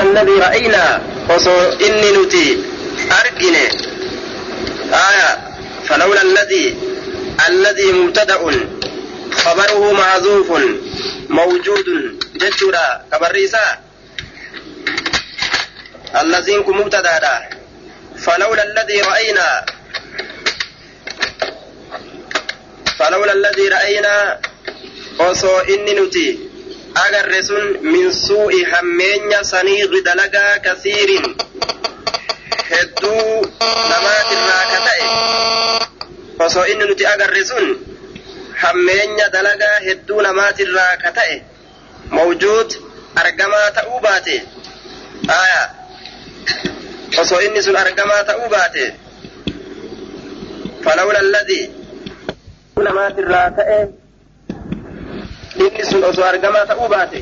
الذي رأينا وصو إني نتي أرجني آية. فلولا الذي الذي مبتدأ خبره معذوف موجود. جتشورا كبريسا. الذين كن مبتدأ فلولا الذي رأينا فلولا الذي رأينا osoo inni nuti agarre sun min suu'i hammeenya saniirri dalagaa kasiirin hedduu namaatirraa ka ta'e. Osoo inni nuti agarre sun hammeenya dalagaa hedduu namaatirraa ka ta'e mawjuud argamaa ta'uu baate. Aya. Osoo inni sun argamaa ta'uu baate. Falawla alladii namaatirraa ta'e inni sun osoo argamaa ta'uu baate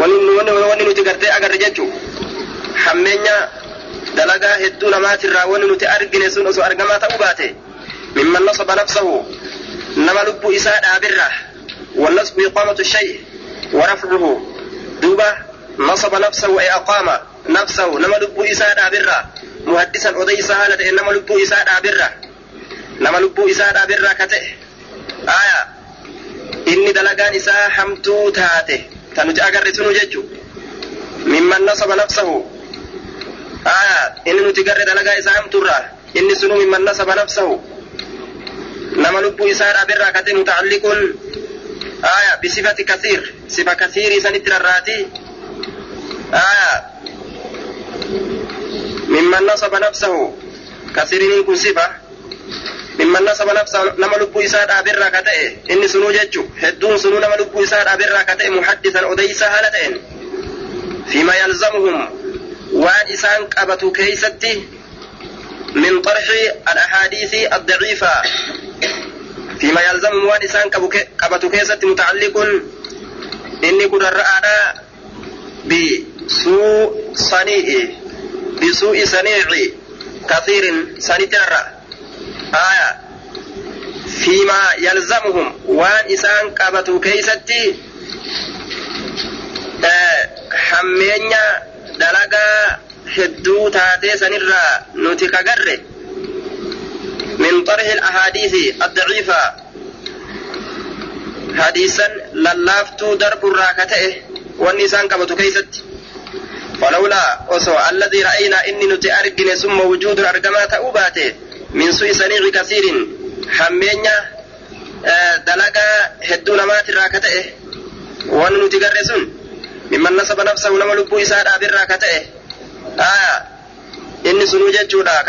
wanni nuti gartee agarre jechuu hammeenya dalagaa hedduu namaatirraa wanni nuti argine sun osoo argamaa ta'uu baate mimman nasaba nafsahu nama lubbuu isaa dhaabirra والنصب إقامة الشيء ورفعه دوبة نصب نفسه أقام نفسه نما لبو إساء دابرة محدثا أضي سهالة نما لبو إساء دابرة نما لبو إساء دابرة كته آية inni dalagaan isaa hamtuu taate ta nuti agarre sunu jechu mimman nasaba nafsahu aya inni nuti garre dalagaa isaa hamtuurra inni sunu mimman nasaba nafsahu nama lubbuu isaa dhaabirraa kate mutacalliqun aya bisifati kasiir sifa kasiirii sanitti rarraati aya mimman nasaba nafsahu kasiiriniin kun sifa nafsa nama lubbuu isaa dhaabirraa ka ta'e inni sunuu jechu hedduun sunuu nama lubbuu isaa dhaabirraa ka ta'e muhaddisan odeysaa haala ta'en fima yalzamuhum waan isaan qabatu keeysatti min طرحi الأحاديث الضعيفة فيما يلزمهم وان إسان قبتو كيسة متعلق إني كن الرأى بسوء صنيع بسوء صنيع كثير سنتر آية. فيما يلزمهم وان إسان قبتو كيستي آه حمينيا دلقا hedduu taatee sanirraa nuti kagarre min طرح الأحاديث الضعيفة. حديثا للافتو درب الراكته والنسان كبتو كيست فلولا أصو الذي رأينا إني نتي أرقن ثم وجود أرقما تأوباته من سوء سنيع كثير حمينيا دلقا هدو نمات الراكته وان نتي قرسون ممن نسب نفسه لما لبو إساد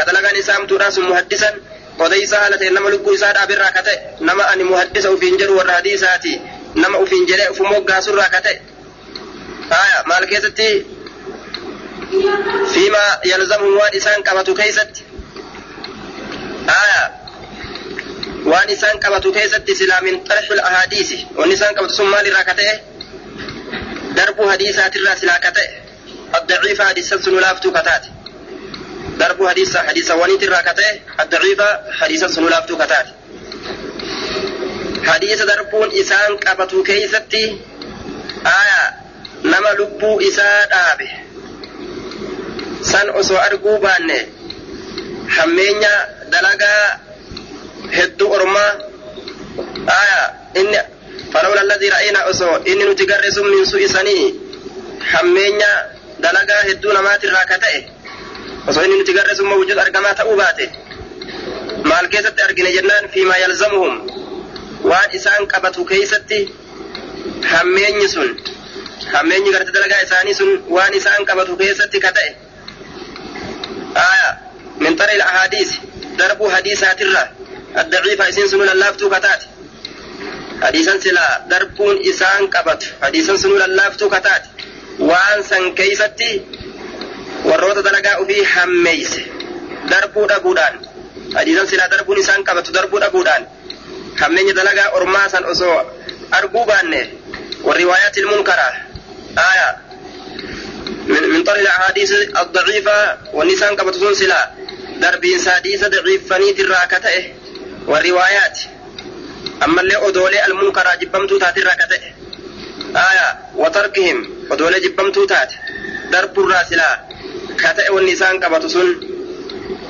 dalagaan isaa hamtuudha sun muhaddisan odeysa haala ta'e nama lubbuu isaa dhaabirraa ka ta'e nama ani muhaddisa ufiin jedhu warra hadiisaati nama ufiin jedhee ufu moggaasurraa ka ta'e aya maal keessatti fiima yalzamuhum waan isaan qabatu keeysatti isaan qabatu keessatti silaa min xarxil ahaadiisi wanni isaan qabatu sun maalirraa ka ta'e darbuu hadiisaatirraa silaa ka ta'e الضعيفة حديثا سنولافتو كتات درب حديثا حديثا ونيت الراكتة الضعيفة حديثا سنولافتو كتات حديث دربون إسان قبطو كيستي آية نما لبو إسان آبه san osoo arguu baanne hammeenya dalagaa hedduu ormaa aya inni falawla alladii ra'ayna osoo inni nuti garre sun min su'isanii hammeenya dalagaa hedduu namaatirraa ka ta'e osoo inni nuti garre sun mawjud argamaa ta'uu baate maal keessatti argine jennaan fiimaa yalzamuhum waan isaan qabatu keeysatti hammeenyi sun hammeenyi garte dalagaa isaanii sun waan isaan qabatu keessatti ka ta'e aya من طريق الأحاديث دربوا حديثات الرا الضعيفة إسين سنو للافتو كتات حديثا سلا دربون إسان كبت. حديثا سنو للافتو كتات وان سن كيستي وروت دلقاء في حميس دربو دبودان. حديثا سلا دربون إسان كبت دربو دبودان. حمين دلقاء أرماسا أسوا أرقوبا والروايات المنكرة آية من طريق الأحاديث الضعيفة والنسان كبت سنو دربين سادي سدعيف فنيد الراكته والروايات أما اللي أدولي المنكر جبمتو تات الراكته آية وتركهم أدولي جبمتو تات درب الراسلة كتئ والنسان كبتسن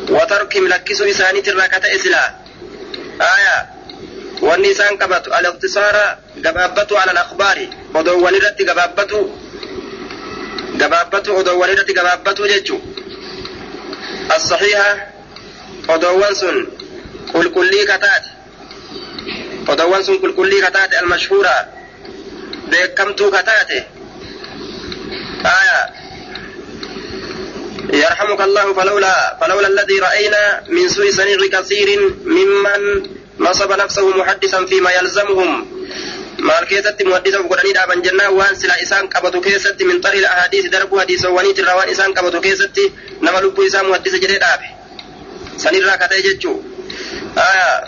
وتركهم لكسو نساني تراكته سلا آية والنسان كبت على اقتصار جبابته على الأخبار أدولي رت جبابته جبابته أدولي رت جبابته جيجو as-sahiha odoowwan sun qulqullii kataate odoowwan sun qulqullii kataate al-mashhuura beekamtuu kataate aya يرحمك الله فلولا فلولا الذي رأينا من سوء صنيع كثير ممن نصب نفسه محدثا فيما يلزمهم maal keessatti muhaddisa godhanii dhaaban jennaan waan sila isaan qabatu keessatti min xarii ahadiisi darbuu hadiisawwaniit irraa waan isaan qabatu keessatti nama lubbuu isaa muhaddisa jedhee dhaabe. Sanirraa kata'e jechuu.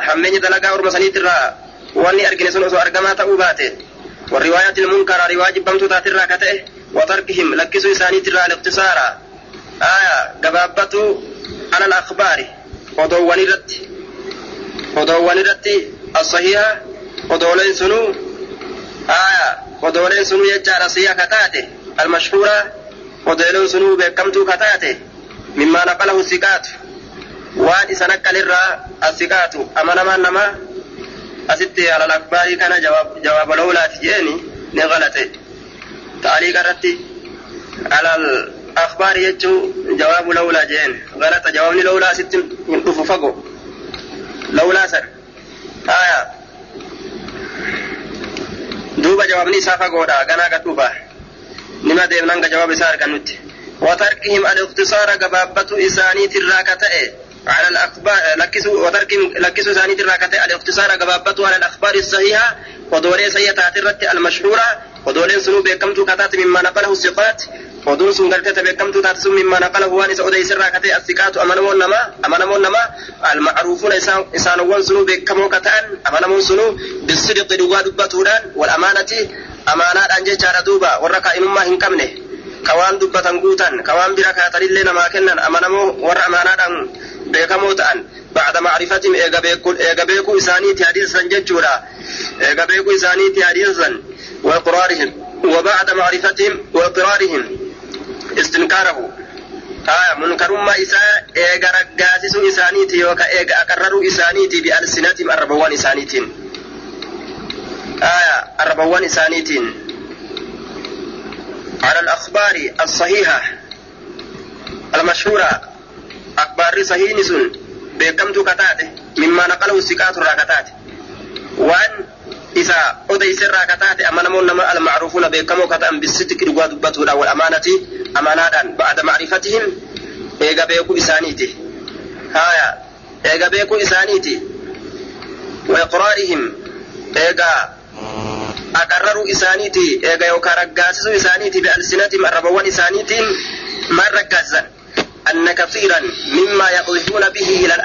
Hammeenya dalagaa orma saniit irraa wanni argine sun osoo argamaa ta'uu baate والروايات المنكرة رواية بمتو تاترا كتئ وتركهم لكسوا إسانيترا الاقتصارا آية قبابتو على الأخبار ودوان الرد ودوان الرد الصحيحة ودولين سنو آية ودولين سنو يجعل صحيحة كتاته المشهورة ودولين سنو بكمتو كتاته مما نقله السكات وان سنك للراء السكات أما نما نما. أسدت على الأكبار كان جواب, جواب الأولى تجيني. نغلطي. تعليق رتي. على الأخبار يجو جواب الأولى جين. غلط جواب الأولى ست من فقو. الأولى سر. آية. دوبا جواب نيسا فقو دا. غنا كتوبا نما ديبنان جواب سار كنوتي gabaabbatu isaaniit irraa ka ta'e على الأخبار لكسوا وتركهم لكسوا ثاني تراكة الاختصار قبابته على الأخبار الصحيحة. ودولين سيئة المشهورة. ودولين سنو بكمتو كتات مما نقله الثقات. ودون سن قلتت بكمتو تاتسو مما نقله وانس أودي سراكة الثقات أمنمون نما أمنمون نما. المعروفون إسانوان سنو بكمو كتان أمنمون سنو بالصدق دوا دبتودان والأمانة أمانات أنجي دوبا. ورقا إنما هنكمنه. Kawaan dubbatan guutan kawaan bira kaatanillee namaa kennan amanamoo warra amaanaadhaan beekamoo ta'an ba'ada macrifatim eega beekuu isaaniiti hadiisan jechuudha eega beekuu isaaniiti hadiisan وإقرارهم وبعد معرفتهم وإقرارهم استنكاره آية منكر ما إساء إيغا رقاسس إسانيتي وكا إيغا أقرروا إسانيتي بألسنتهم أربوان إسانيتين آية أربوان إسانيتين على الأخبار الصحيحة المشهورة. أخبار صحيح سن بكمت كتاته. مما نقله السكات الراكتات. وأن إذا أدي سر راكتات أمانمون المعروفون بكمو كتان بالصدق رقوا دبتولا والأمانة أمانة بعد معرفتهم إيغا بيكو إسانيتي هايا. إيغا بيكو إسانيتي وإقرارهم aqarraruu isaaniiti eega yookaan raggaasisuu isaaniiti bi'alsinatiin arrabawwan isaaniitiin maal raggaasan anna kafiiran mimmaa yaqdifuuna bihi ilal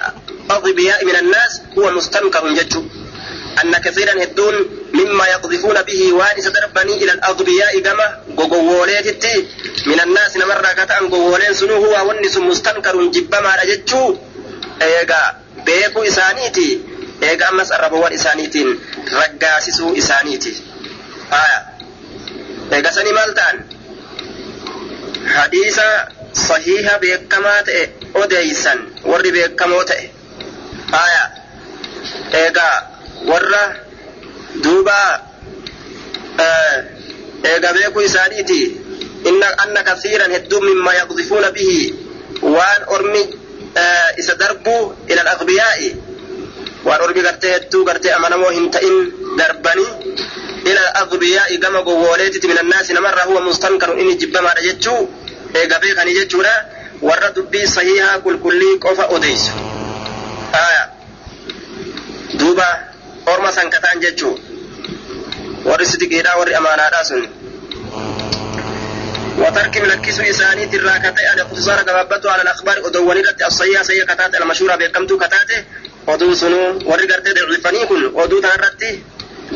adbiyaa'i min annaas huwa mustamkarun jechuu anna kafiiran hedduun mimmaa yaqdifuuna bihi waan isa darbanii ilal adbiyaa'i gama gogowwooleetitti min annaas namarraa ka ta'an gowwooleen sunuu huwa wanni sun mustamkarun jibbamaadha jechuu. Eega beekuu isaaniiti eega ammas arrabawwan isaaniitiin آية إيغا سني مالتان حديث صحيحة بيكما تأي أديسا ور بيكما تأي آية إيغا ور دوبا آه إيغا بيكو إسانيتي إن أن كثيرا هدو مما يقذفون به وان أرمي آه إسا دربوا إلى الأغبياء waan ormi gartee hedduu gartee amanamoo hin ta'in darbanii ila adbiyaa gama gowwooleetitti min annaasi namarraa huwa mustankarun inni jibbamaadha jechuu eega beekanii jechuudha warra dubbii sahihaa qulqullii qofa odeysu aya duuba orma sankataan jechuu warri sidiqiidhaa warri amaanaadhaa sun وترك ملكس إسانيت الراكتة الاقتصار قبابته على الأخبار أدوان رت الصحيحة سيئة كتات المشهورة بكمتو كتاته oduu sunuu warri gartee daciifanii kun oduu tana irratti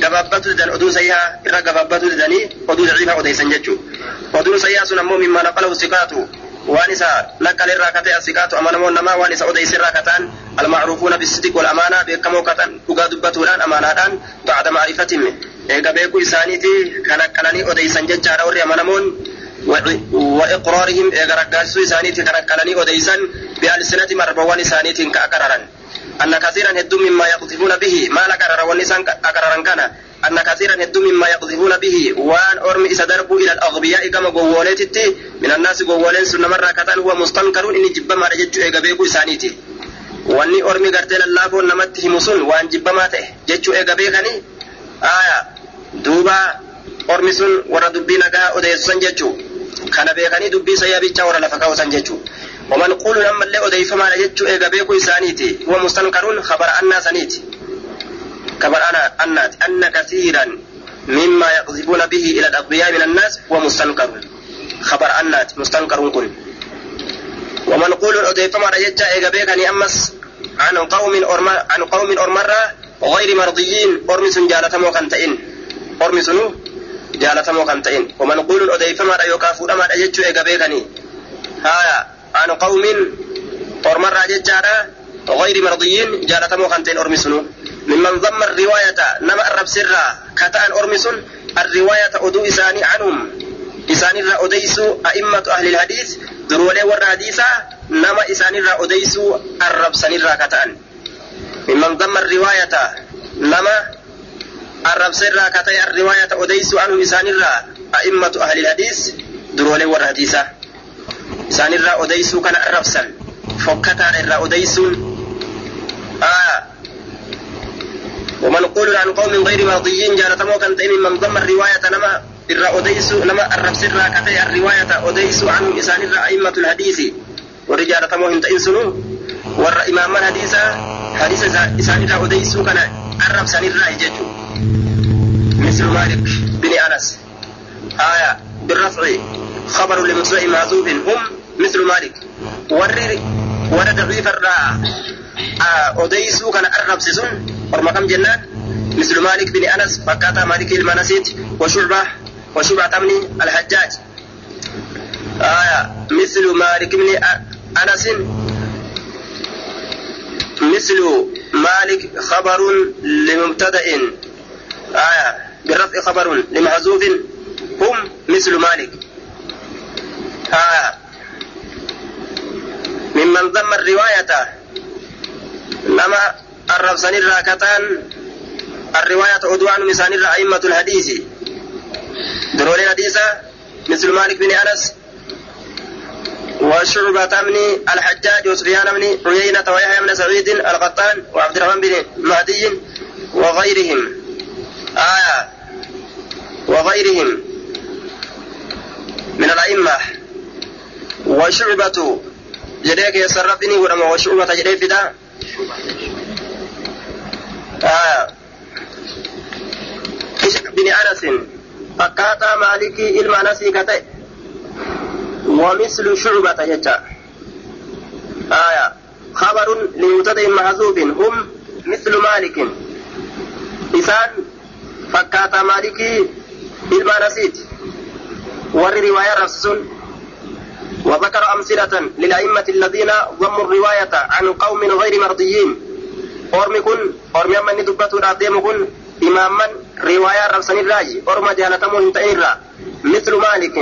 gabaabbatu didan oduu sayyaa irra gabaabbatu didanii oduu daciifaa odeysan jechuu oduun sayyaa sun ammoo mimmaa naqalahu siqaatu waan isa laqqale irraa katee asiqaatu amanamoon namaa waan isa odeyse irraa kataan almacruufuuna bisidiq wal amaanaa beekamoo katan dhugaa dubbatuudhaan amaanaadhaan bacda maarifatim eega beekuu isaaniiti kan akkananii odeysan jechaadha warri amanamoon وإقرارهم إغرقاسو إسانيتي كرقلني وديسا بألسنة مربوان إسانيتي كأقررا أن كثيرا هدو مما يقذفون به ما لقرر ونسان أقررا كان أن كثيرا هدو مما يقذفون به وان أرمي إسا دربوا إلى الأغبياء كما قوولتي من الناس قوولين سنة مرة كتان هو مستنكر إني جبا ما رججو إيقابيكو إسانيتي wanni ormi gartee lallaafoon namatti himu sun waan jibbamaa ta'e jechuu eega beekanii aya duuba ormi sun warra dubbii nagaa odeessan jechuu. Kana beekanii dubbii sayyabichaa warra lafa kaawwatan jechuu waman quluun ammallee odeeffamaadha jechuu eega beekuu isaaniiti huwa mustankaruun khabara annaa saniiti kabara annaati anna kasiiran مما يقذفون به إلى الأغبياء من الناس هو مستنكر خبر أنات مستنكر كن ومنقول أضيفما رجتا إيغا بيكني أمس عن قوم عن قوم أرمرة غير مرضيين أرمس جالتمو كنتئن أرمس جالتمو كنتئن ومنقول أضيفما ريوكافو أما رجتو إيغا بيكني هايا عن قوم أرمرة ججارة غير مرضيين جالتمو كنتئن أرمس ممن ضم الرواية نما الرب سرا كتان أرمس الرواية أدو إساني عنهم إساني را أديسو أئمة أهل الحديث duroolee warra hadiisaa nama isaanirraa odeysuu arrabsanirraa kata'an mimman damma riwaayata nama arrabsirraa kata'e arriwaayata odeysuu anhu isaanirraa a'immatu ahli hadiis duroolee warra hadiisaa isaanirraa odeysuu kana arrabsan fokkataadha irraa odeysuun ومنقول عن قوم غير مرضيين جالتمو كان ممن ضم الرواية نما irraa odeysu nama arrabsirraa katee arriwaayata odeysu anhu isaanirra a'immatu lhadiisi warri jaalatamoo hin ta'in sunu warra imaaman hadiisa hadiisa isaanirra odeysuu kana arrabsanirraa jechu مثل مالك بن أنس. آية بالرفع خبر لمسوء معذوب. هم مثل مالك. ور ور ضعيف الراء أوديسو كان أرب سيسون ورما كم جنات؟ مثل مالك بن أنس. فكاتا مالك المنسيت وشعبه وشبعة بن الحجاج. آية مثل مالك بن أنس. مثل مالك خبر لمبتدأ. آية بالرفع خبر لمحذوف هم مثل مالك. آية ممن ضم الرواية. لما الربسان الراكتان الرواية عدوان مسان أئمة الحديث. درولين حديثة مثل مالك بن أنس وشعبة بن الحجاج وسفيان بن عيينة ويحيى بن سعيد القطان وعبد الرحمن بن مهدي وغيرهم. آية وغيرهم من الأئمة. وشعبة جديك يسرفني ولما وشعبة جديك فدا. آية. بن أنس. maalikii ilma anasii ka ta'e ومثل شعبة يجا آية. خبر لمبتدأ محذوف هم مثل مالك. إسان فكاتا مالكي إلما نسيت ور رواية رسول وذكر أمثلة للأئمة الذين ضموا الرواية عن قوم غير مرضيين أرمي كن أرمي من دبتوا الأديم كن إماما رواية رسول الراجي أرمى جالتمو هنتئن مثل مالك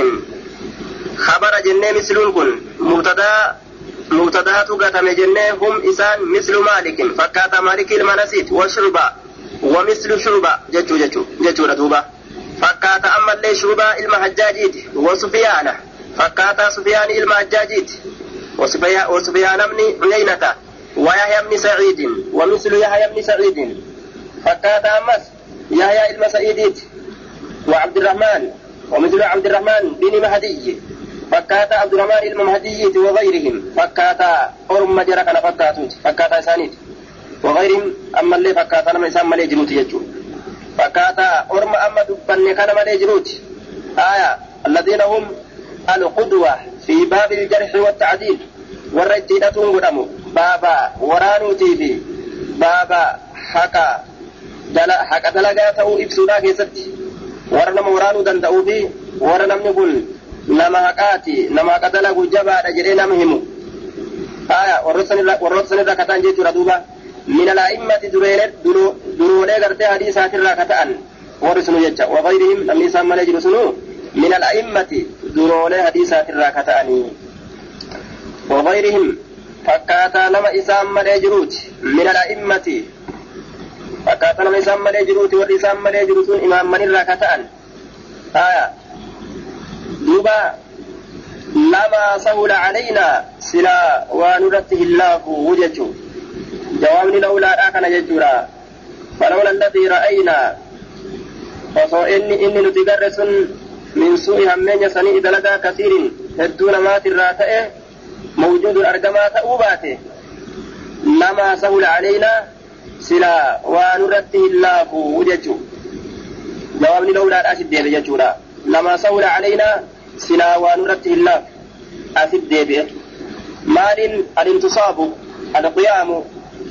خبر جنة مثل كن مبتدا مبتدا تقاتم جنة هم إسان مثل مالك فكات مالك المنسيت وشربا ومثل شربا جتو جتو جتو ردوبا فكات أما اللي شربا المحجاجيت وسفيان فكات سفيان المحجاجيت وسفيان وسفيان بن عيينة. ويحيى بن سعيد. ومثل يحيى بن سعيد. فكات أمس. يحيى بن سعيد وعبد الرحمن. ومثل عبد الرحمن بن مهدي. فكاتا عبد الرحمن المهدي وغيرهم. فكاتا أرم جرى كان فكاتوت. فكاتا إسانيت وغيرهم أما اللي فكاتا نما إسان ملي جنوت يجو. فكاتا أرم أما دبن كان ملي جنوت آية الذين هم القدوة في باب الجرح والتعديل. والرجيلة قدامه بابا ورانوتي في بابا حكا دلا حكا دلقا تأو إبسودا كيستي ورنما ورانو دندأو في ورنمني قل nama haqaati nama haqa dalagu jabaadha jedhee nama himu aya warroota sanirraa kataan gartee hadii isaatirraa kata'an warri sunu jecha wagayrihim namni isaan malee jiru sunu من الأئمة درولي حديثات الراكتاني وغيرهم فكاتا نما إسام ملي جروت من الأئمة فكاتا نما إسام ملي جروت والإسام ملي جروت إمام من الراكتان آية. دوبا لما سهل علينا سلا ونرته الله وجهه جواب الأولى أخنا يجورا. فلولا الذي رأينا. وصو إني إني نتقرس من سوء همين يسني إذا لدى كثير. هدون ما تراتئ. موجود أرقما تأوباته لما سهل علينا سلا ونرتي الله وججو. جواب الأولى أشد ديب يجورا. لما سهل علينا سلا ونرتي الله أشد ديب مال الانتصاب القيام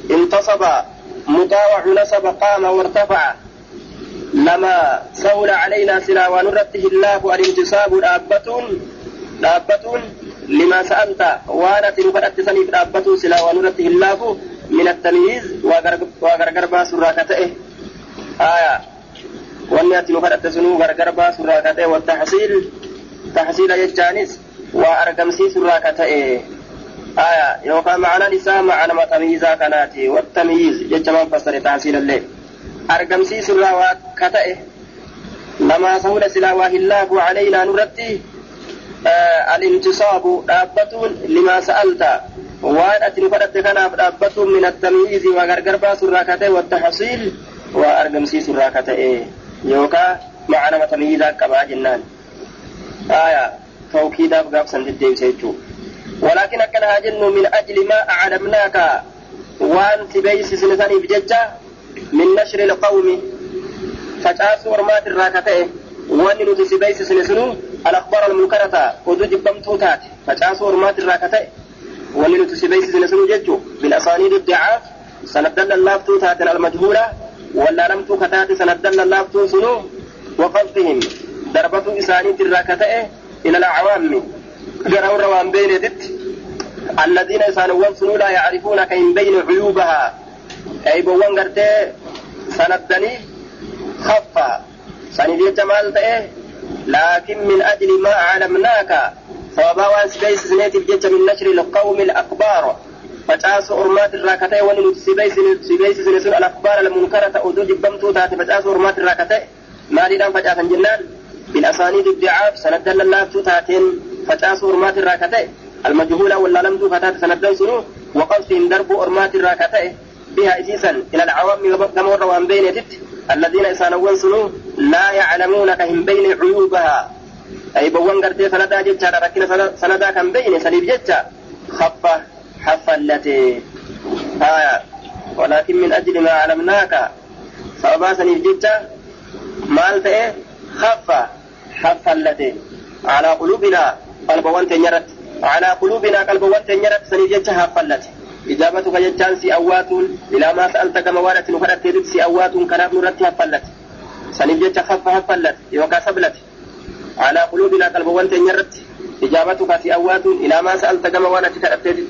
intasaba مطاوع نسب قام وارتفع. لما سهل علينا سلا ونرته الله الانتصاب دابتون دابتون لما سألت وأنا تنفرت سنيف دابتون سلا ونرته الله من التمييز وغرغر باس راكته آية. nu kadhatte sunuu gargar baasurraa ka ta'e wattaxsiil taxsiila jechaanis waa argamsiisurraa ka ta'e aya yookaan ma'anaan isaa ma'anama tamyiizaa kanaati wattamyiiz jecha man fassare taxsiila illee argamsiisurraa waa ka ta'e lamaa sahula silaa waa hillaafu calaynaa nurratti alintisaabu dhaabbatuun limaa sa'alta waan ati nu kadhatte kanaaf dhaabbatuun min attamyiizi waa gargar baasurraa ka ta'e wattaxsiil waa argamsiisurraa ka ta'e yookaan ولكن أكنها جن من أجل ما أعلمناك. وأنت بيس سنساني بججة من نشر القوم. فجاس ورمات الراكتة. وأن نتسي بيس سنسنو. الأخبار المنكرة. ودو جبمتو تات فجاس ورمات الراكتة. وأن نتسي بيس سنسنو ججو. بالأسانيد الضعاف سندل اللافتو تات المجهولة. ولا لم تكتات سندل اللافتو سنو. وقصدهم ضربة إسانيد الراكتة. إلى الأعوام. جرى الروان بين دت الذين يسانون سنو لا يعرفون كين بين عيوبها. أي بوان قرتي سندني خفا. سندي جمال تأه. لكن من أجل ما علمناك فوابا وان سبيس سنيت الجج من نشر القوم الأخبار فجاس أرمات الراكتة وننت سبيس سبيس سنسون الأخبار المنكرة أدو جبمتو تاتي. فجاس أرمات الراكتة. ما لدان فجاس جنان بالأسانيد الدعاف فجاس أرمات الراكتة. المجهولة ولا لم تفتات سندل سنو. وقصدهم درب أرمات الراكتة. بها إسيسا إلى العوام كما روان بين دت الذين إسانوان سنو. لا يعلمون كهم بين عيوبها. أي بوان قرتي سندا جتشا ركنا سندا كم بين سليب جتشا خفة حفلتي آية. ولكن من أجل ما علمناك. سببا سليب جتشا مالت إيه خفة حفلتي على قلوبنا. قلبوان تنيرت على قلوبنا قلبوان تنيرت جتشا حفلتي إجابتك جتان أوات إلى ما سألت كما وارت نفرت تدب سي أوات كناب نرت هفلت سنب جتشا خف هفلت يوكا سبلت على قلوبنا قلب وانت نرت إجابتك سي أوات إلى ما سألت كما وارت تدب تدب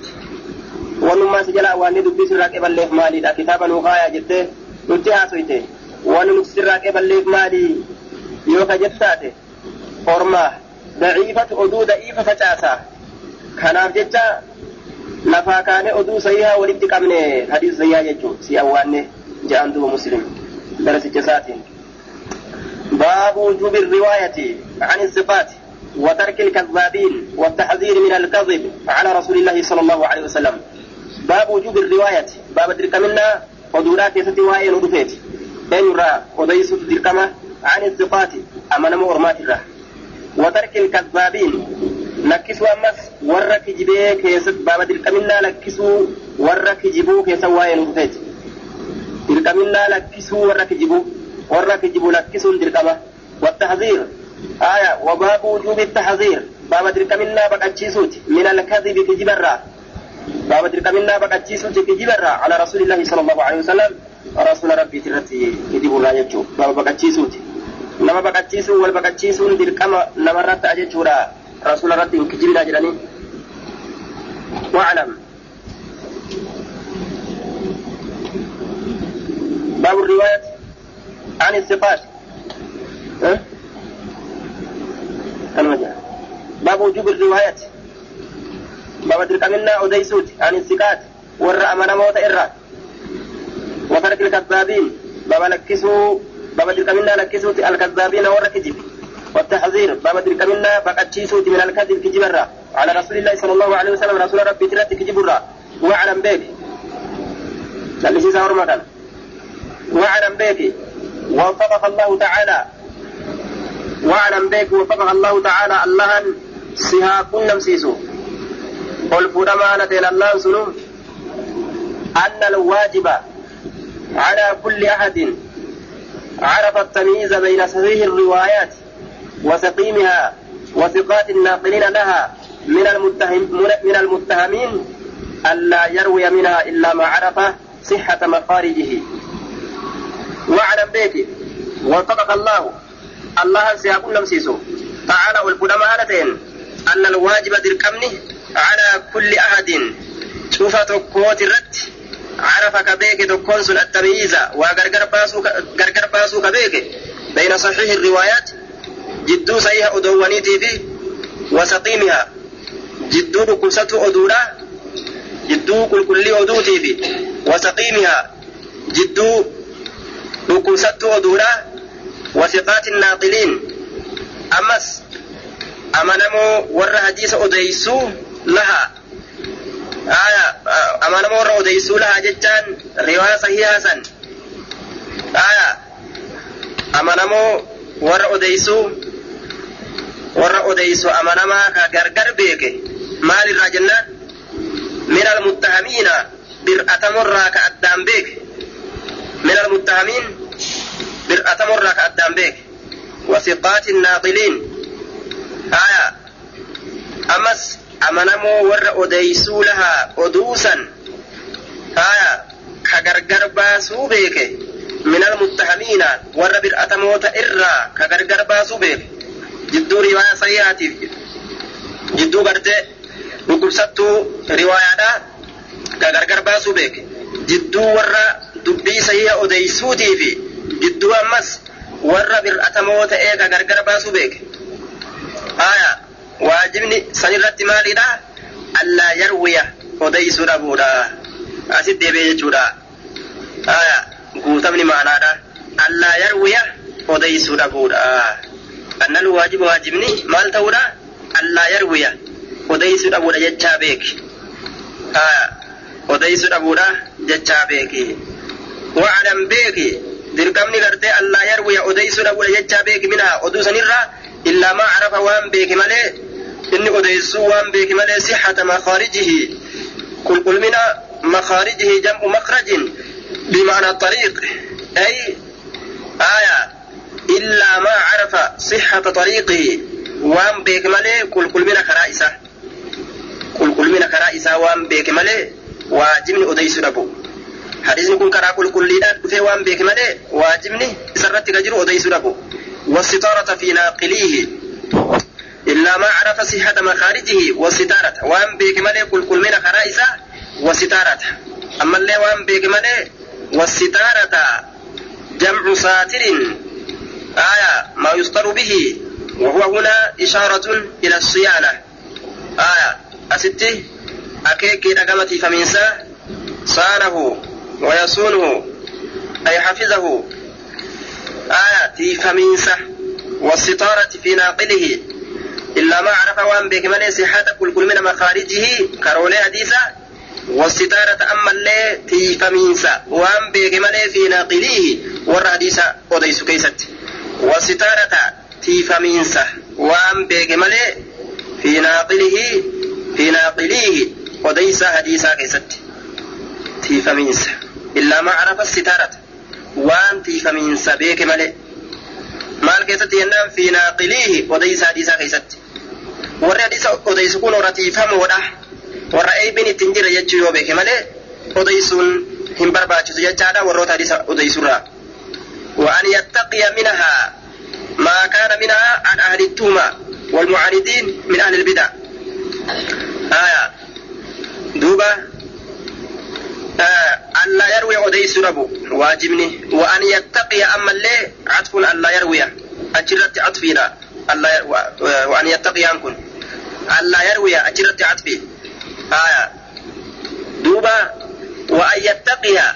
ونما سجلا واني دبي سراك إباليف مالي دا كتابا نغايا جته نتها سويته واني نكسراك إباليف مالي يوكا جتاته أرما ضعيفة أدو ضعيفة تاسا كناف جتا lafaa kaane oduu sahihaa walitti qabne hadiis sahihaa jechuun si awwaanne jedhan duba muslim darasicha باب وجوب الرواية عن الصفات وترك الكذابين والتحذير من الكذب على رسول الله صلى الله عليه وسلم باب وجوب الرواية باب درك منا ودورات يستوى ندفت أن يرى وديس عن الصفات أمام أرمات الله وترك الكذابين. لكسو أمس ورك يا كيسد بابا تلك منا لكسو ورك جبو كيسوا ينفج تلك منا لكسو ورك جبو ورك جبو لكسو تلك ما والتحذير. آية وباب وجوب التحذير. بابا تلك منا بك أجيسوت من الكذب كجبرا بابا تلك منا بك أجيسوت كجبرا على رسول الله صلى الله عليه وسلم. رسول ربي ترتي كجبو لا يجو. بابا بك أجيسوتي باب بقتشيسوت نما بقتشيسو والبقتشيسون دركما نما رت أججورا رسول ربي كجبنا جراني واعلم باب الرواية عن الثقات أه؟ باب وجوب الرواية باب دركمنا أديسوت عن الثقات ور أمانة موت إرّا وترك الكذابين باب دركمنا لكسوت الكذابين ور كذب. والتحذير باب دركمنا بقتشيسوت من الكذب كجب الرّا على رسول الله صلى الله عليه وسلم رسول ربي تلت كجب الرّا واعلم بك للي سيسا ورمكان واعلم بك وفقك الله تعالى. واعلم بك وفقك الله تعالى. الله سها كن نمسيسو. قل فرمانة إلى الله سنو. أن الواجب على كل أحد عرف التمييز بين صحيح الروايات وسقيمها وثقات الناقلين لها من المتهم من المتهمين ألا يروي منها إلا ما عرف صحة مخارجه واعلم بك وفقك الله. الله سيكون نمسيسو تعالى والفلمانتين أن الواجب دركمني على كل أحد. شوف تكوت الرد. عرف كبيك تكون سن التمييز وغرغر باسو غرغر باسو كبيك. بين صحيح الروايات جدو صحيح أدوانيتي في وسقيمها. جدو كلسة أدورا جدو كل كل أدوتي في وسقيمها. جدو كلسة أدورا وثقات الناقلين. أمس أمنمو ور حديث أديسو لها. آية أمنمو ور أديسو لها جتان رواية صحيحة سن آية أمنمو ور أديسو ور أديسو أمنما كغرغر بيك مال الرجلان من المتهمين برأتمر كأدام بيك. من المتهمين برأة مرة كأدام بيك. وثقات الناقلين آية أمس أمنمو ور أديسو لها أدوسا آية كغرغر باسو بيك من المتهمين ور برأة موت إرى كغرغر باسو بيك جدو رواية صحيحة جدو قرتي dhukkubsattuu riwaayaadha ka gargar baasuu beeke jidduu warra dubbii sahiha odeysuutii fi jidduu ammas warra bir'atamoo ta'ee ka gargar baasuu beeke waajibni sanirratti maalidha allaa yarwiya odeysuu dhabuudha asit deebi'e jechuudha haya guutamni maanaadha allaa yarwiya odeysuu dhabuudha annal waajiba waajibni maal ta'uudha allaa yarwiya odeysuu dhabuudha jechaa beeki haya odeysuu dhabuudha jechaa beeki wa'alam beeki dirqamni gartee allaa yarwiya odeysuu dhabuudha jechaa beeki minhaa oduu sanirraa illaa maa carafa waan beeki malee inni odeysuu waan beeki malee sixata makhaarijihi qulqulmina makhaarijihi jam'u makrajin بمعنى الطريق أي آية. إلا ما عرف صحة طريقه. وان بيك مالي كل كل من كرائسة. كل كل من كرائسة وان بيك مالي واجبني أديس ربو. كن كرا كل كل ليدان في وان بيك مالي واجبني. سرت كجر أديس ربو. والستارة في ناقليه. إلا ما عرف صحة مخارجه والستارة. وأن بيك مالي كل كل من كرائسة والستارة. أما اللي وأن بيك مالي والستارة جمع ساتر. آية ما يستر به. وهو هنا إشارة إلى الصيانة. آية أستي. أكيكي رقمتي فمنسا صانه ويصونه أي حفظه. آية تيفمينسة والستارة في ناقله. إلا ما عرف وأن بك من صحة كل كل من مخارجه كرولي حديثة. والستارة أما اللي تيفمينسا وأن بيك ملي في ناقليه والراديسة وديس كيست. والستارة تيفمينسا وأن بيك ملي في ناقله في ناقليه وديس حديثة كيست. تيفمينسا إلا ما عرف الستارة. وان تيفمين سبيك ملئ مال كيست ينام في ناقليه وديس هديسا كيست ورى ديسا وديس كون ورتي فم ودا ورى اي بين تنجر يجو يوبك ملئ وديسون هم برباچ يجادا وروت هديسا وديسورا وان يتقي منها ما كان منها عن أهل التوما والمعارضين من أهل البدع آية دوبا ألا يروي أديس ربو واجبني. وأن يتقي أما اللي عطف ألا يروي. أجرت عطفنا ألا وأن يتقي عنكم ألا يروي. أجرة عطفي. آية دوبا. وأن يتقي.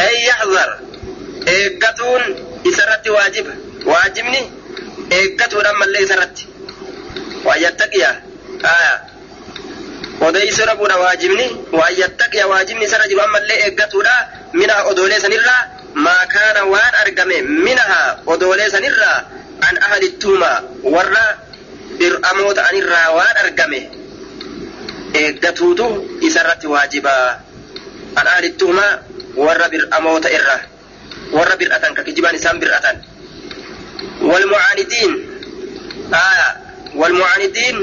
أي يحذر. إيقاتون. إسرت واجب. واجبني. إيقاتون أما اللي إسرت. وأن يتقي. آية odeysu dhabuudha waajibni waan yattaqiya waajibni isarra jiru ammallee eeggatuudha minaa odoolee sanirraa maa kaana waan argame minahaa odoolee sanirraa an ahalittuuma warra dir'amoo ta'anirraa waan argame eeggatuutu isarratti waajibaa an ahalittuuma warra bir'amoota irra warra bir'atan ka kijibaan isaan bir'atan والمعاندين آية والمعاندين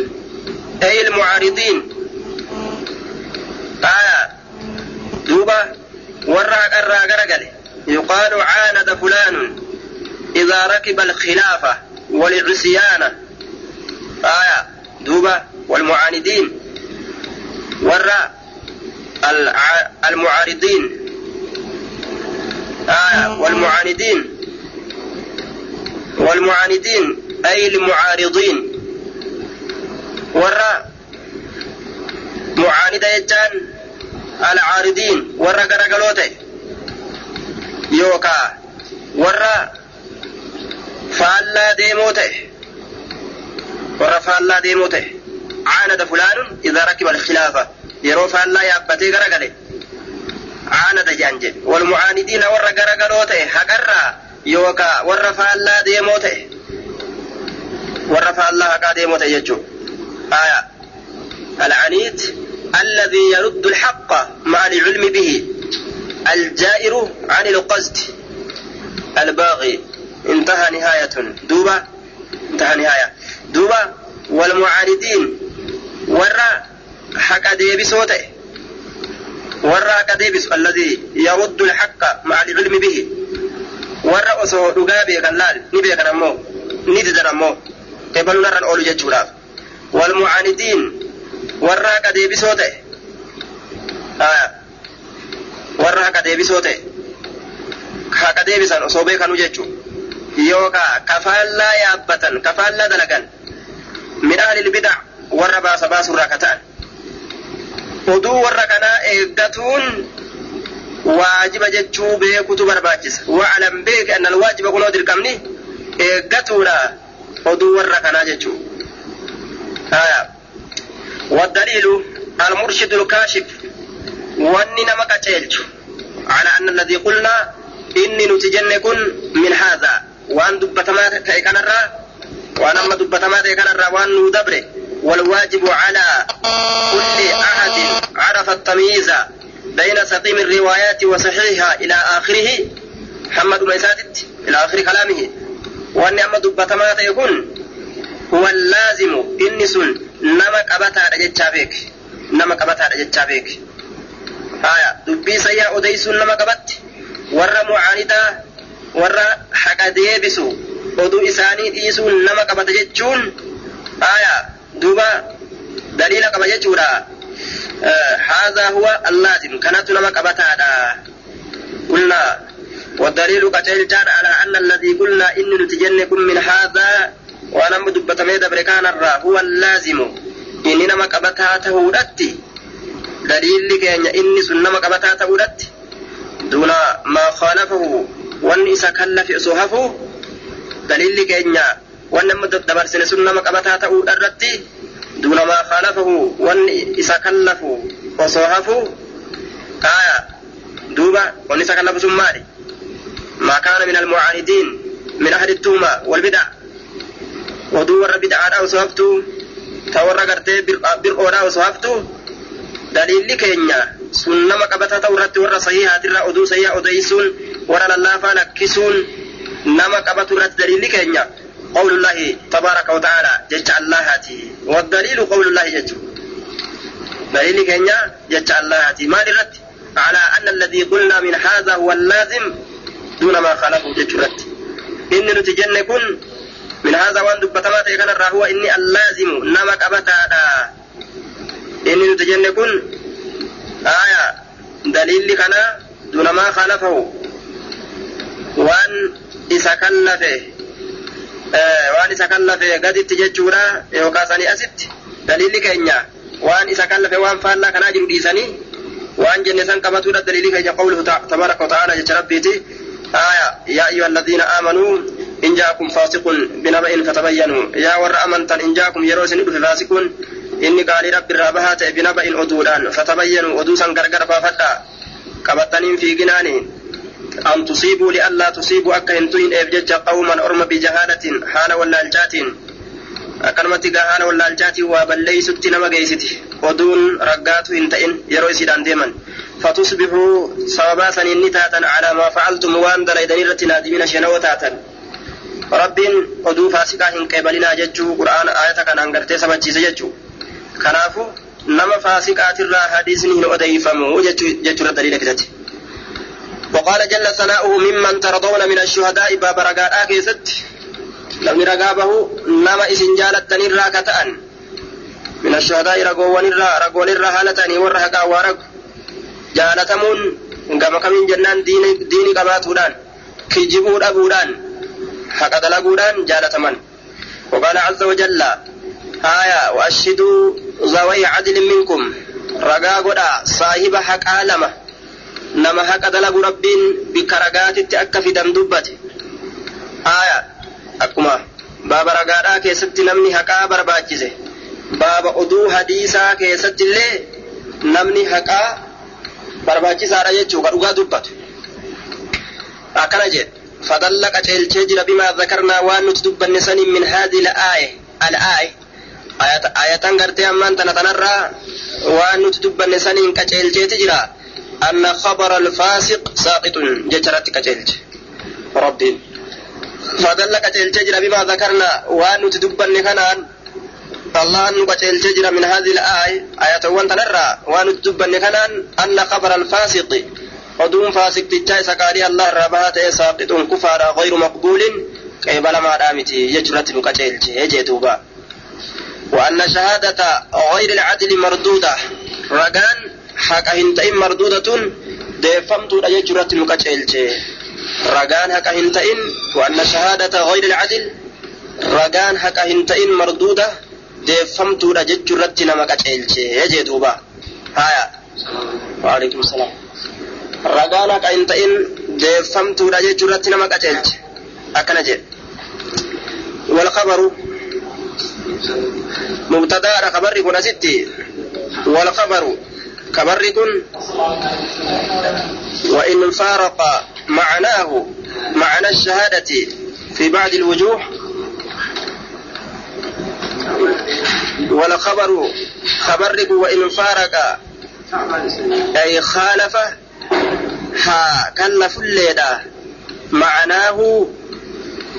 أي المعارضين آية. دوبا ورا قرا قرقل. يقال عاند فلان إذا ركب الخلافة والعصيان آية. دوبا والمعاندين. ورا المعارضين. آية. والمعاندين. والمعاندين أي المعارضين. ورا mucaanida jechaan alcaaridiin warra garagaloo ta'e yookaa warra faallaa deemoo ta'e warra faallaa deemoo ta'e caanada fulaanun idaa rakiba alkhilaafa yeroo faallaa yaabbatee garagale caanada jedhan jedhe walmucaanidiina warra garagaloo ta'e haqarraa yookaa warra faallaa deemoo ta'e warra faallaa haqaa deemoo ta'e jechuu aya alcaniid الذي يرد الحق مع العلم به الجائر عن القصد. الباغي انتهى نهاية. دوبة انتهى نهاية. دوبة والمعارضين ورا حق ديبس وته ورا حق ديبس الذي يرد الحق مع العلم به. ورا أسو دقابي كاللال نبي كنمو نددر أمو قبل نرى الأولو جتشولاف والمعاندين. Warra haqa deebisoo ta'e. Warra haqa deebisoo ta'e. Haqa deebisan osoo beekanu jechuun. Yookaa kafaallaa yaabbatan kafaallaa dalagan. Min ahlil bidac warra baasa baasurraa ka ta'an. Oduu warra kanaa eeggatuun waajiba jechuu beekutu barbaachisa. Wa'alam beeki annal waajiba kunoo dirqamni eeggatuudha oduu warra kanaa jechuu والدليل المرشد الكاشف نمك تشيلج على أن الذي قلنا إني نتجن كن من هذا. وأن دبتما تيكن الرا وأن أما دبتما تيكن الرا وأن ندبر والواجب على كل أحد عرف التمييز بين سقيم الروايات وصحيحها إلى آخره. محمد ميسادت إلى آخر كلامه. وأن أما دبتما تيكن هو اللازم. سن نما قبطا جتشا بيك نما قبطا جتشا بيك هايا دبي سيا أديس نما قبط ورا معاندا ورا حقا ديبسو oduu isaanii dhiisuun nama qabata jechuun aya duuba daliila qaba jechuudha. Haadha huwa allaazim kanatu nama qabataadha. Qulna والدليل قتيل على أن الذي قلنا إن نتجنكم من هذا dubbatamee dabre kaanarraa huwa laazimu inni nama qabataa ta'uudhatti daliilli keenya inni sun nama qabataa ta'uudhatti duuna maa khaalafahu wanni isa kallafe osoo hafu daliilli keenya wanni amma dabarsine sun nama qabataa ta'uudharratti duuna maa khaalafahu wanni isa kallafu osoo hafu aya duuba wanni isa kallafu sun maali maa kaana min almucaanidiin min ahli التومة والبدع oduu warra bid'aadhaa osoo haftu ta warra gartee bir'oodhaa osoo haftu daliilli keenya sun nama qabataa ta'u irratti warra sahihaatirraa oduu sahihaa odeysuun warra lallaafaa lakkisuun nama qabatu irratti daliilli keenya قول الله تبارك وتعالى جج الله والدليل قول الله جج دليل كينيا جج الله على أن الذي قلنا من هذا هو اللازم دون ما خالفه جج إن نتجن من هذا وان دبت ما تيغن هو إني اللازم. نمك أبتا دا إني نتجنكن. آية. دليل لكنا دون ما خالفه. وان إسكلفه. آه، وان إسكلفه. قد تججورا يوكاساني أسد دليل لكنا وان إسكلفه. وان فالا كنا جنود إساني وان جنسان كما تورا دليل لكنا قوله تبارك وتعالى. جرب بيتي آية. يا أيها الذين آمنوا إن جاءكم فاسق بنبأ فتبينوا يا ور أمنتا إن جاءكم يروس ندف فاسق إني قال رب الرابهات بنبأ أدودان فتبينوا أدوسا غرغر فافدا قبطنين في جناني أن تصيبوا لئلا تصيبوا أكا هنتوين إبجج قوما أرم بجهالة حال ولا gahaan wallaalchaatii waa balleeysutti nama geeysiti oduun raggaatu hin ta'in yeroo isiidhaan deeman fatusbixuu sababaa saniin ni taatan calaa maa facaltum waan dalaydan irratti naadimina shenawoo taatan rabbiin oduu faasikaa hin qeebalinaa jechuu qur'aan ayata kanaan gartee sabachiise jechuu kanaafu nama faasiqaatirraa hadiisni hin odeyfamu jechuudha daliila kisatti وقال جل ثناؤه ممن ترضون من الشهداء باب رقاء كيست ragaa bahu nama isin jaalattanirraa ka ta'an min ashuhadaa'i ragoowwanirraa ragoonirraa haala ta'anii warra haqaa waa ragu jaalatamuun gama kamiin jennaan diini qabaatuudhaan kijibuu dhabuudhaan haqa dalaguudhaan jaalataman وقال عز وجل آية وأشهدوا ذوي عدل منكم رقا قدا صاحب حق عالمة نما حق دلق ربين بك رقات تأكفي دندبت آية akkuma baaba ragaadhaa keessatti namni haqaa barbaachise baaba oduu hadiisaa keessatti illee namni haqaa barbaachisaadha jechuu ka dhugaa dubbatu akkana jedhe فضل قتل تجرى بما ذكرنا وأن تدب النسان من هذه الآية. الآية. آية آية قرت أما أنت نتنرى وأن تدب النسان قتل تجرى. أن خبر الفاسق ساقط جترت قتل رب فضل قتل تجرى بما ذكرنا وأن تدب النسان الله أن قتل تجرى من هذه الآية. آية وان تنرى. وأن تدب النسان أن خبر الفاسق ودون فاسق تجاي سكاري الله ربها ساقط كفار غير مقبول قبل ما دامتي يجرت قتلت يجي دوبا وأن شهادة غير العدل مردودة رقان حق هنتين مردودة ديفمت قتلت ragaan haqa hin ta'in وأن شهادة غير العدل ta'in marduuda deeffamtuudha jechuu irratti nama qaceelche jee duuba. Haya waalaikum salaam ragaan haqa hin ta'in deeffamtuudha jechuu irratti nama qaceelche. Akkana jedhe. والخبر مبتدا خبر كن ستي والخبر خبر كن وإن فارق معناه معنى الشهادة في بعض الوجوه والخبر خبرك وإن فارق أي خالف كلف الليلة معناه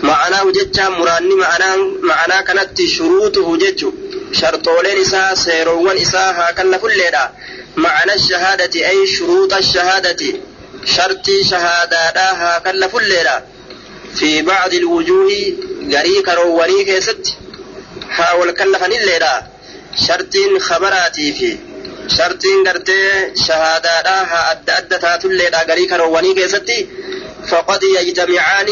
معناه جتة مراني معناه معناه كانت شروطه جتة شرطولين إساء سيروان إساء ها كلف الليلة معنى الشهادة أي شروط الشهادة. شرطي شهادة ها كلف الليلة في بعض الوجوه غري كرواني كيست ها والكلفن الليلة شرطين خبراتي في شرطين قرتي شهادة ها أدى أدى تاتو الليلة غري كرواني كيستي فقد يجتمعان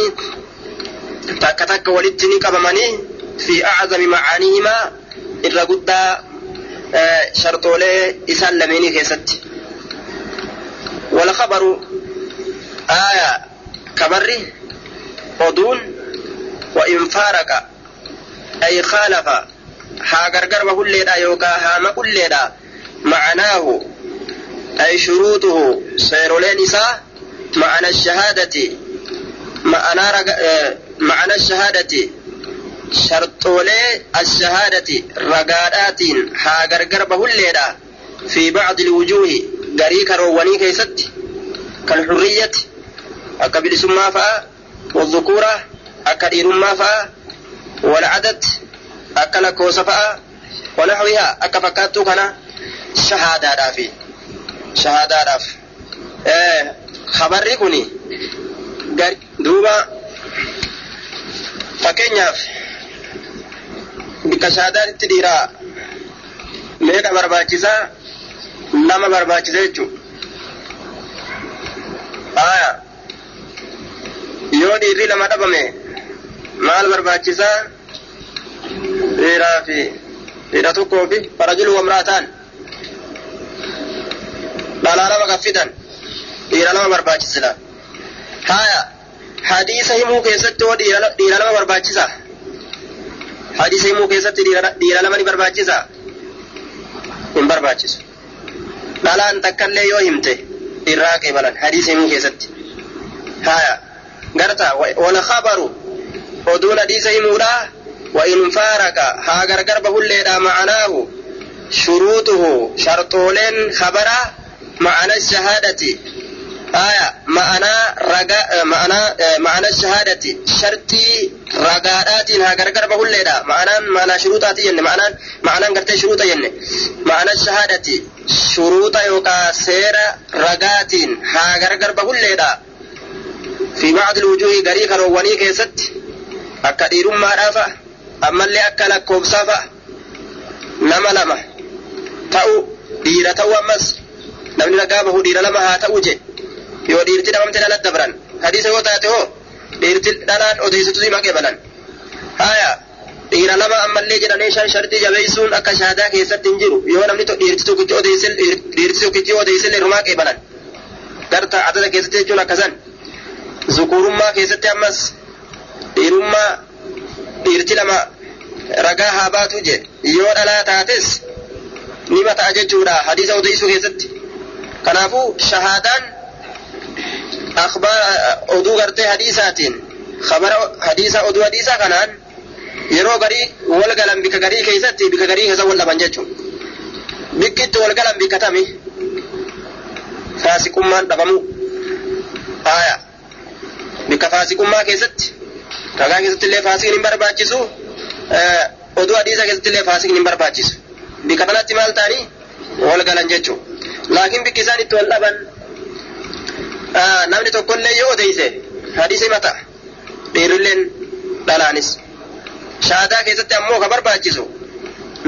تك تك ولدتني كبمني في أعظم معانيهما إلا قد شرطولي إسان لميني كيستي والخبر آية كبري أدون وإن فارق أي خالف ها غرغر وكل يوكا ها ما كل معناه أي شروطه سيرولين إساء معنى الشهادة معنى رق... معنى الشهادة شرطولي الشهادة رقادات ها غرغر بهل في بعض الوجوه غريك رواني كيست كالحرية أكا بلسما فا والذكورة أكا ديرما فا والعدد أكا لكوس فا ونحوها أكا فكاتو shahaadaadhaafi shahaadaadhaaf eh, habarri kun duuba. Fakkeenyaaf bikka shahaadaatti dhiiraa. Meeqa barbaachisaa nama barbaachisa jechuudha. Aya yoo dhiirri lama dhabame maal barbaachisaa dhiiraa fi dhiira tokkoo fi farajuluu wamraataan. Dhalaa lama gaffidan dhiira lama barbaachisila haya hadiisa himuu keessatti hoo dhiira lama barbaachisa hadiisa himuu keessatti dhiira lama ni barbaachisa hin barbaachisu dhalaan takkallee yoo himte irraa qeebalan hadiisa himuu keessatti haya garta wal khabaru oduun hadiisa himuudha وإن فارق هاجر قرب هليدا معناه شروطه شرطولين خبرا معنى الشهادة. آية معنى رجاء معنى معنى الشهادة. شرطي رجاءات هاجر قرب هليدا معنى معنى شروطات ين معنى معنى قرت شروط ين معنى الشهادة. شروط يوكا سير رجاءات هاجر قرب هليدا في بعض الوجوه غريك رواني كيست. dhiirummaadhaa fa'a ammallee akka lakkoofsaa fa'a nama lama ta'u dhiira ta'u ammas namni bahu dhiira lama haa ta'u je yoo dhiirti dhabamte dhala dabran hadiisa yoo taate hoo dhiirti dhalaan odeessitu hima qeebalan haya dhiira lama ammallee jedhanii shan shartii jabeessuun akka shaadaa keessatti hin jiru yoo namni dhiirti tokkichi odeessil dhiirti tokkichi odeessil hirumaa qeebalan garta adada keessatti jechuun akkasan zukurummaa keessatti ammas dhiirummaa dhiirti lama ragaa haa baatu je yoo dhalaa taates nima ta'a jechuudha hadiisa odeessuu keessatti kanaafuu shahaadaan oduu gartee hadiisaatiin khabara hadiisa oduu hadiisaa kanaan yeroo garii wal galan bika garii keessatti bika garii keessa wal dhaban jechuudha bikkitti wal galan bika tami faasiqummaan dhabamu haaya bika faasiqummaa keessatti ragaa keessatti illee faasiqni hin barbaachisu oduu hadiisa keessatti illee faasiqni hin barbaachisu bika kanatti maal ta'anii wal galan jechuudha namni tokkollee yoo odeeyse hadiisi mata dhiirilleen dhalaanis shaadaa keessatti ammoo ka barbaachisu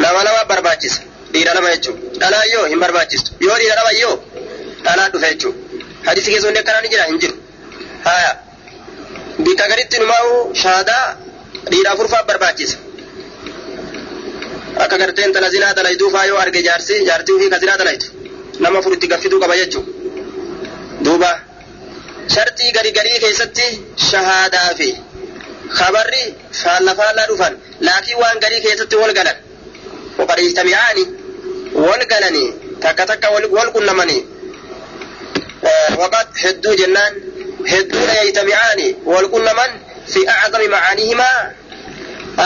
nama lama barbaachisa dhiira lama jechuudha dhalaa yoo hin barbaachistu yoo dhiira lama yoo dhalaa dhufe jechuudha hadiisi keessatti akkanaa ni jira hin jiru haya bika garitti numaa'u shaadaa dhiira afurfaa barbaachisa akka gartee intala zinaa dalaytuu faa yoo arge jaarsi jaartii ofii ka zinaa dalaytu nama afur itti gaffiduu qaba jechuudha duuba shartii gari garii keessatti shahaadaa fi khabarri faalla faallaa dhufan laakiin waan garii keessatti wal galan waqad ijtami'aani wal galanii takka takka wal qunnamanii waqad hedduu jennaan hedduudha yajtami'aani wal qunnaman fi acdami macaanihimaa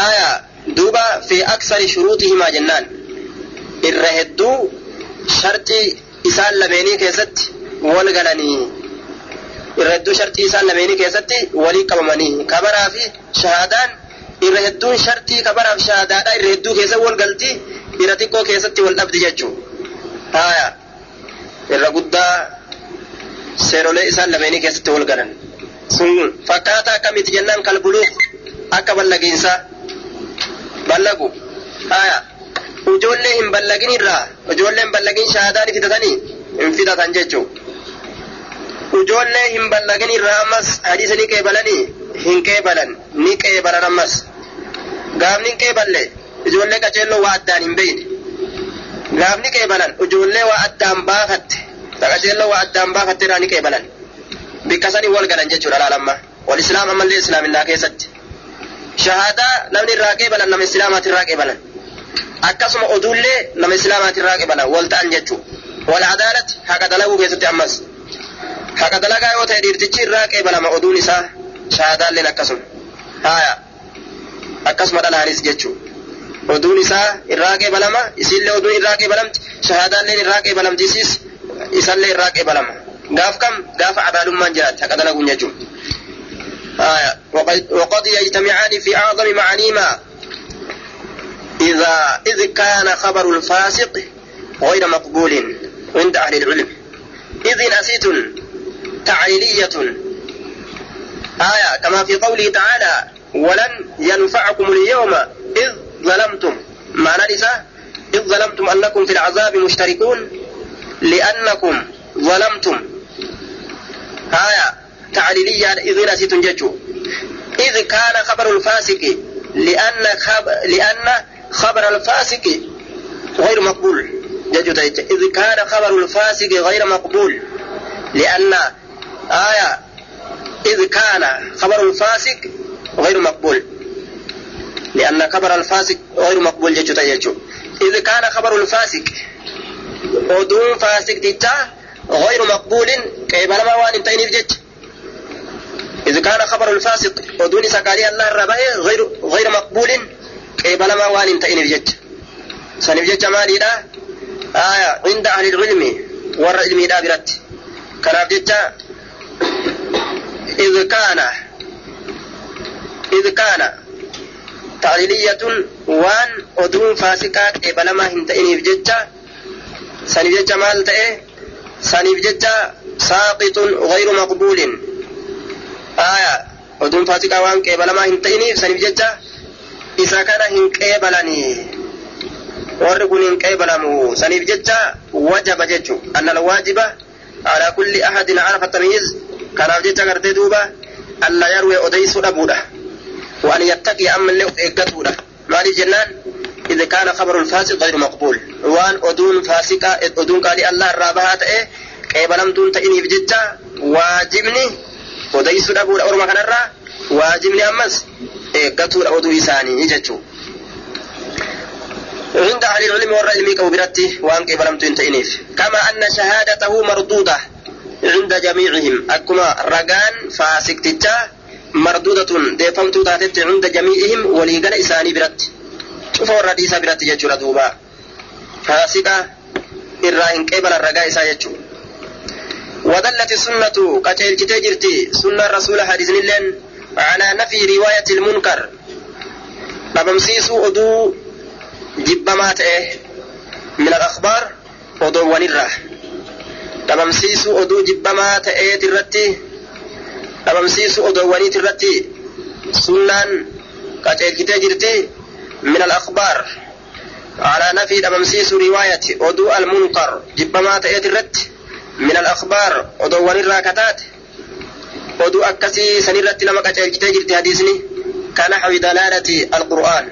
aya duuba fi aksari shuruutihimaa jennaan irra hedduu shartii isaan lameenii keessatti wal galanii irra hedduu shartii isaan lameenii keessatti walii qabamanii kabaraa fi shahaadaan irra hedduun shartii kabaraa fi shahaadaadhaa irra hedduu keessa wal galti irra xiqqoo keessatti wal dhabdi jechuu haya irra guddaa seerolee isaan lameenii keessatti wal galan sun fakkaataa akkamitti jennaan kalbuluu akka ballagiinsaa ballagu haya ijoollee hin ballagin irraa ijoollee hin ballagin shahaadaa ni fidatanii hin fidatan jechuu ijoollee hin ballagin irraa ammas hadiisa ni qeebalanii hin qeebalan ni qeebalan ammas gaafni hin qeeballe ijoollee qaceelloo waa addaan hin beeyne gaafni qeebalan ijoollee waa addaan baafatte qaceelloo waa addaan baafatte irraa ni qeebalan bikka wal galan jechuudha laalamma wal islaam ammallee islaaminaa keessatti shahaadaa namni irraa qeebalan nama islaamaati qeebalan akkasuma oduullee nama islaamaatirraa qibala wal ta'an jechuudha. Wal adaalati haqa dalaguu keessatti ammas. Haqa dalagaa yoo ta'e dhiirtichi irraa qibalama oduun isaa shaadaalleen akkasuma. Haaya. Akkasuma dhalaanis jechuudha. Oduun isaa irraa qibalama isiillee oduun irraa qibalamti shahaadaalleen irraa qibalamti isiis isallee irraa qibalama. Gaaf kam gaafa abaalummaan jiraatti haqa dalaguun jechuudha. Haaya. Waqad yajtamicaani fi acdami macaaniimaa إذا إذ كان خبر الفاسق غير مقبول عند أهل العلم. إذ نسيت تعليلية. آية كما في قوله تعالى ولن ينفعكم اليوم إذ ظلمتم. معنى لسا إذ ظلمتم أنكم في العذاب مشتركون لأنكم ظلمتم. آية تعليلية إذ نسيت ججو. إذ كان خبر الفاسق لأن خبر لأن خبر الفاسق غير مقبول. إذ كان خبر الفاسق غير مقبول. لأن آية إذ كان خبر الفاسق غير مقبول. لأن خبر الفاسق غير مقبول جيتو تيجو إذ كان خبر الفاسق ودون فاسق تتا غير مقبول كيف لما وان انتين جيت إذ كان خبر الفاسق ودون سكالي الله الرباء غير غير مقبول وان انتين جيت سنف جيت مالي لا آية عند أهل العلم ور علمي لا برت كان جيت إذ كان إذ كان تعليلية وان أدون فاسقا قبلما هنتئني بججة سنف ججة مال تئه سنف ججة ساقط غير مقبول. آية أدون فاسقا وان قبلما هنتئني سنف ججة إذا كان هنقبلني warri kun hin qeebalamu saniif jecha wajaba jechu anna alwaajiba ala kulli ahadin arafa tamyiz kanaaf jecha gartee duuba alla yarwee odeysu dhabuudha waan yattaqi ammallee of eeggatuudha maaliif jennaan إذا كان خبر الفاسق غير مقبول وان أدون فاسقة أدون قال الله الرابعة إيه قبلم دون تإني بجدة واجبني وديس أبو الأورما كان الرا أمس إيه قتل أدو إساني يجتشو عند أهل العلم والعلم كوبرته وأن قبلم دون تإنيف كما أن شهادته مردودة عند جميعهم أكما رقان فاسق تجاه مردودة ديفمت تاتت عند جميعهم وليقل إساني برت شوف الرديسة برت يجور دوبا فاسقة إرائن قبل الرقاء يجور ودلت السنة قتل كتجرتي سنة الرسول حديث لن على نفي رواية المنكر. بمسيسو أدو جبمات إيه. من الأخبار أدو ونرة. بمسيسو أدو جبمات إيه ترتي. بمسيسو أدو وني ترتي. سنان قتل جرتي. من الأخبار. على نفي بمسيسو رواية أدو المنكر. جبمات إيه ترتي. من الأخبار أدو ونرة كتاتي oduu akkasii sanirratti nama qaceelchitee jirti hadiisni kanaxwi dalaalati al-qur'aan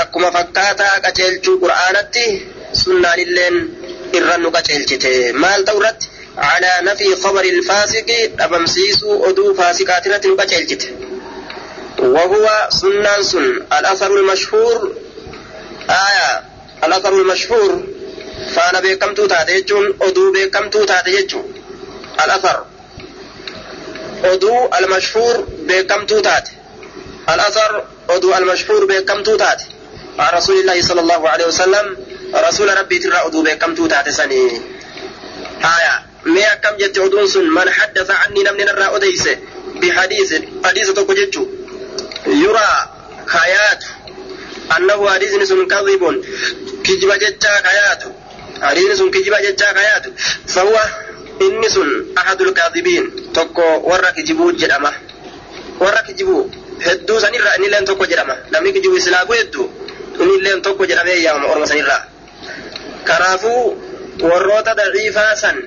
akkuma fakkaataa qaceelchuu qur'aanatti sunnaanilleen irran nu qaceelchite maal ta'u irratti على نفي خبر الفاسق أبمسيس أدو فاسقات نبتشلجت وهو سنان سن الأثر المشهور آية الأثر المشهور فأنا بكمتو تاتيجون أدو بكمتو تاتيجون الأثر أدو المشهور بكمتو تات الأثر أدو المشهور بكمتو تات عن رسول الله صلى الله عليه وسلم رسول ربي ترى أدو بكمتو تات سني آية akkam jette oduun sun man haddasa anni namni narraa odeyse bihadiisin hadiisa tokko jechu yuraa kayaatu annahu hadiisni sun kadhibun kijiba jechaa kayaatu hadiisni sun kijiba jechaa kayaatu fahuwa inni sun ahadul kaadhibiin tokko warra kijibuu jedhama warra kijibuu hedduu sanirraa innilleen tokko jedhama namni kijibu islaamu hedduu innilleen tokko jedhamee yaamama orma sanirraa kanaafuu warroota daciifaa san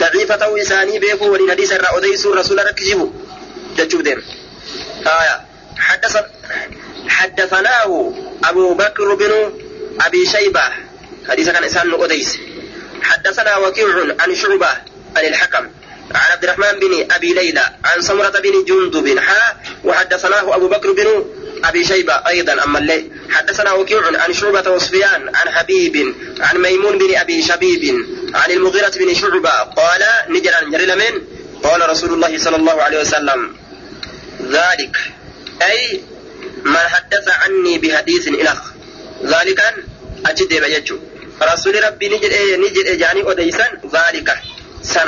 ضعيفة أو إساني بيكو ولين حديث الرأى أديس الرسول ركجبه جتشوف دين آية حدث حدثناه أبو بكر بن أبي شيبة حديث كان إسان أديس حدثنا وكيع عن شعبة عن الحكم عن عبد الرحمن بن أبي ليلى عن سمرة بن جندب حا وحدثناه أبو بكر بن أبي شيبة أيضا أما الليل حدثنا وكيع عن شعبة وسفيان عن حبيب عن ميمون بن أبي شبيب عن المغيرة بن شعبة قال نجرا جرل من قال رسول الله صلى الله عليه وسلم ذلك أي من حدث عني بحديث إلخ ذلك أجد بيجو. رسول ربي نجر نجر جاني أديسا ذلك. سنة